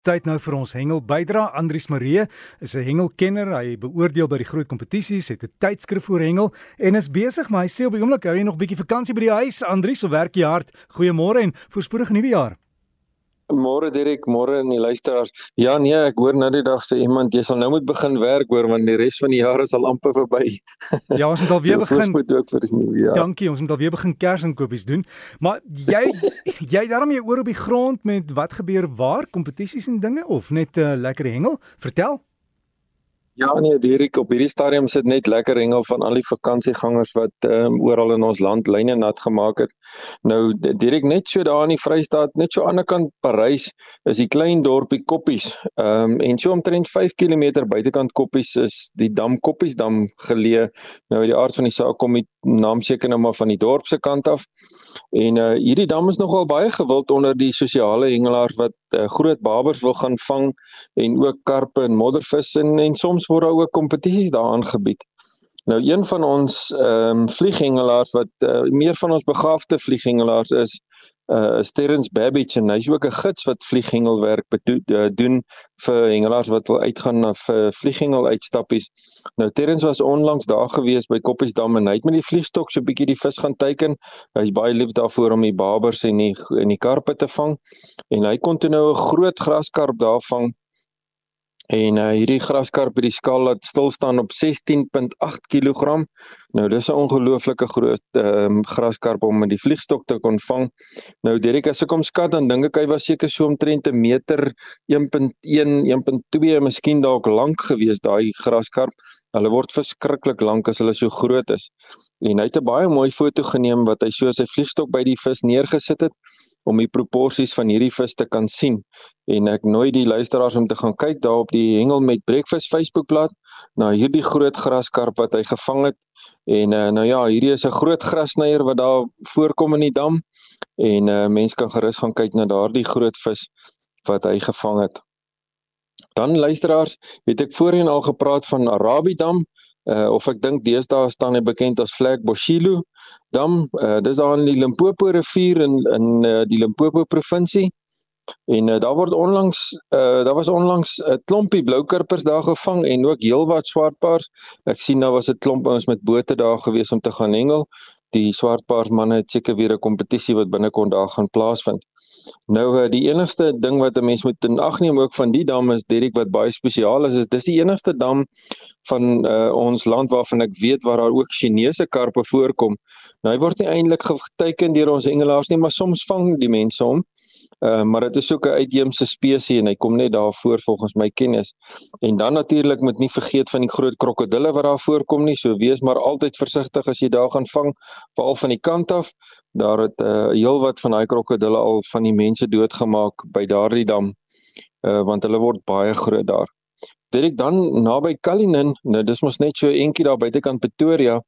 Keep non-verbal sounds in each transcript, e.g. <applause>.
Tyd nou vir ons hengel bydra. Andrius Maree is 'n hengelkenner. Hy beoordeel by die groot kompetisies, het 'n tydskrif oor hengel en is besig, maar hy sê op die oomblik hou hy nog 'n bietjie vakansie by die huis. Andrius, so werk jy hard. Goeiemôre en voorspoedige nuwe jaar. Môre Dirk, môre aan die luisteraars. Ja nee, ek hoor nou die dag sê iemand jy sal nou moet begin werk hoor want die res van die jaar is al amper verby. <laughs> Ja, ons moet alweer so, begin. Moet ook vir die nuwe jaar. Dankie, ons moet alweer begin kersinkopies doen. Maar jy <laughs> jy daarom jy oor op die grond met wat gebeur waar kompetisies en dinge of net 'n uh, lekker hengel? Vertel. Ja nee, Dirk, op hierdie stadium sit net lekker hengel van al die vakansiegangers wat ehm um, oral in ons land lyne nat gemaak het. Nou Dirk net so daar in die Vrystaat, net so aan die ander kant Parys, is die klein dorpie Koppies. Ehm um, en so omtrent 5 km buitekant Koppies is die dam Koppiesdam geleë. Nou die aard van die saak kom die naam seker nou maar van die dorp se kant af. En uh hierdie dam is nogal baie gewild onder die sosiale hengelaars wat uh, groot babers wil gaan vang en ook karpe en moddervis en en soms word daar ook kompetisies daaraan gebied. Nou een van ons ehm um, vlieghengelaars wat uh, meer van ons begaafde vlieghengelaars is, uh Sterrens Babbage en hy's ook 'n gids wat vlieghengelwerk uh, doen vir hengelaars wat wil uitgaan na vir vlieghengel uitstappies. Nou Terrens was onlangs daar gewees by Koppiesdam en hy het met die vliegstok so 'n bietjie die vis gaan teiken. Hy's baie lief daarvoor om die babers en die en die karpe te vang en hy kon toe nou 'n groot graskarp daar vang En uh, hierdie graskarp by die skaal laat stil staan op 16.8 kg. Nou dis 'n ongelooflike groot ehm um, graskarp om met die vliegstok te kon vang. Nou Derek as ek hom skat dan dink ek hy was seker so omtrent 'n meter 1.1, 1.2, miskien dalk lank gewees daai graskarp. Hulle word verskriklik lank as hulle so groot is. En hy het 'n baie mooi foto geneem wat hy so sy vliegstok by die vis neergesit het om die proporsies van hierdie vis te kan sien. En ek nooi die luisteraars om te gaan kyk daar op die Hengel met Breakfast Facebookblad na hierdie groot graskarp wat hy gevang het. En uh, nou ja, hierdie is 'n groot grasnyer wat daar voorkom in die dam en uh, mense kan gerus gaan kyk na daardie groot vis wat hy gevang het. Dan luisteraars, het ek voorheen al gepraat van Arabiedam uh of ek dink deesdae staan hy bekend as Flag Boshilo dam. Uh dis daar in die Limpopo rivier in in uh, die Limpopo provinsie. En uh, daar word onlangs uh daar was onlangs 'n uh, klompie bloukurpers daar gevang en ook heelwat swartpaars. Ek sien daar was 'n klomp ons met bote daar gewees om te gaan hengel. Die swartpaars manne het seker weer 'n kompetisie wat binnekort daar gaan plaasvind. Nou uh, die enigste ding wat 'n mens moet in ag neem ook van die dam is Derek wat baie spesiaal is, is dis die enigste dam van uh, ons land waarvan ek weet waar daar ook Chinese karpe voorkom. Nou hy word nie eintlik geteken deur ons engelaars nie, maar soms vang die mense hom. Uh, maar dit is ook 'n uitheemse spesies en hy kom net daar voor volgens my kennis. En dan natuurlik moet nie vergeet van die groot krokodille wat daar voorkom nie. So wees maar altyd versigtig as jy daar gaan vang, veral van die kant af. Daar het uh, heelwat van daai krokodille al van die mense doodgemaak by daardie dam. Uh, want hulle word baie groot daar. Dit ek dan naby Kalinin, nou dis mos net so eentjie daar buitekant Pretoria,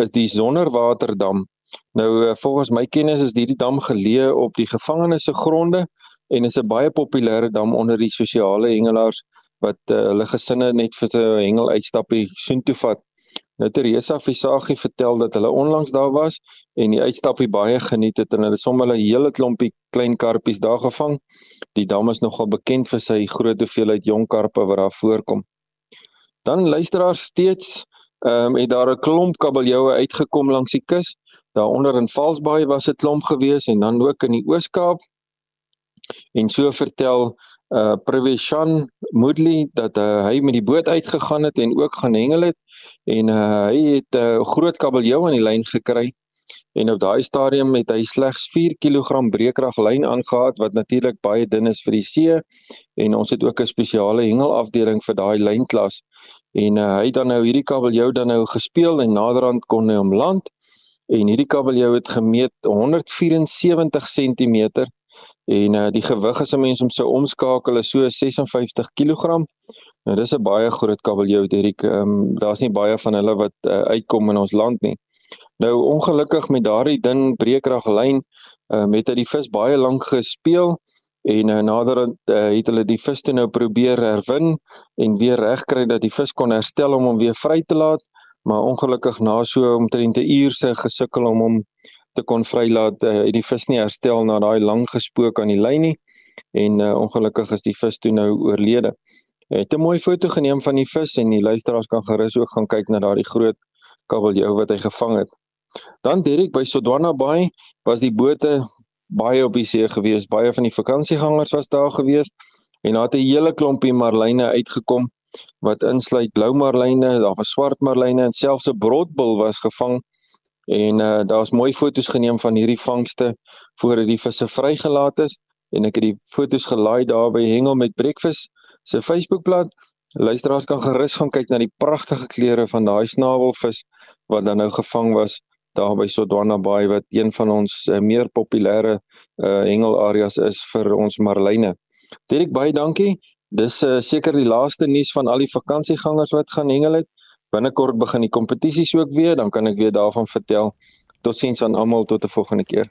is die Sonderwaterdam. Nou uh, volgens my kennis is hierdie dam geleë op die gevangenes se gronde en is 'n baie populêre dam onder die sosiale hengelaars wat uh, hulle gesinne net vir 'n hengel uitstappie soontoe vat. Nou Teresa Visagie vertel dat hulle onlangs daar was en die uitstappie baie geniet het en hulle sommer 'n hele klompie klein karpies daar gevang. Die dam is nogal bekend vir sy groot hoeveelheid jong karpe wat daar voorkom. Dan luisteraars steeds ehm um, het daar 'n klomp kabeljoue uitgekom langs die kus. Daaronder in Valsbaai was 'n klomp gewees en dan ook in die Oos-Kaap. En so vertel uh Previshan Moodley dat uh, hy met die boot uitgegaan het en ook gaan hengel het en uh, hy het 'n uh, groot kabeljou aan die lyn gekry. En op daai stadium het hy slegs 4 kg breekrag lyn aangehaat wat natuurlik baie dun is vir die see. En ons het ook 'n spesiale hengelafdeling vir daai lynklas. En uh, hy het dan nou hierdie kabeljou dan nou gespeel en naderhand kon hy hom land en hierdie kabeljou het gemeet 174 cm en uh, die gewig as 'n mens hom sou omskakel is so 56 kg. Nou dis 'n baie groot kabeljou Derek. Ehm um, daar's nie baie van hulle wat uh, uitkom in ons land nie. Nou ongelukkig met daardie dun breekrag lyn uh, het hy die vis baie lank gespeel en uh, nader uh, het hulle die vis toe nou probeer herwin en weer regkry dat die vis kon herstel om hom weer vry te laat maar ongelukkig na so omtrent 'n uur se gesukkel om hom te kon vrylaat uh, het die vis nie herstel na daai lang gespook aan die lyn nie en uh, ongelukkig is die vis toe nou oorlede. Hy het 'n mooi foto geneem van die vis en die luisteraars kan gerus ook gaan kyk na daardie groot kabeljou wat hy gevang het. Dan Derek by Sodwana Bay was die bote baie op die see gewees. Baie van die vakansiegangers was daar gewees en daar het 'n hele klompie marline uitgekom wat insluit blou marline, daar was swart marline en selfs 'n brodbil was gevang. En uh daar's mooi foto's geneem van hierdie vangste voordat die visse vrygelaat is en ek het die foto's gelaai daar by Hengel met Breakfast se Facebookblad. Luisteraars kan gerus gaan kyk na die pragtige kleure van daai snavelvis wat dan nou gevang was daar by Sodwana Bay wat een van ons uh, meer populêre uh hengelareas is vir ons marline. Dirk baie dankie. Dis uh, seker die laaste nuus van al die vakansiegangers wat gaan hengel het. Binnekort begin die kompetisies ook weer, dan kan ek weer daarvan vertel. Totsiens aan almal tot 'n volgende keer.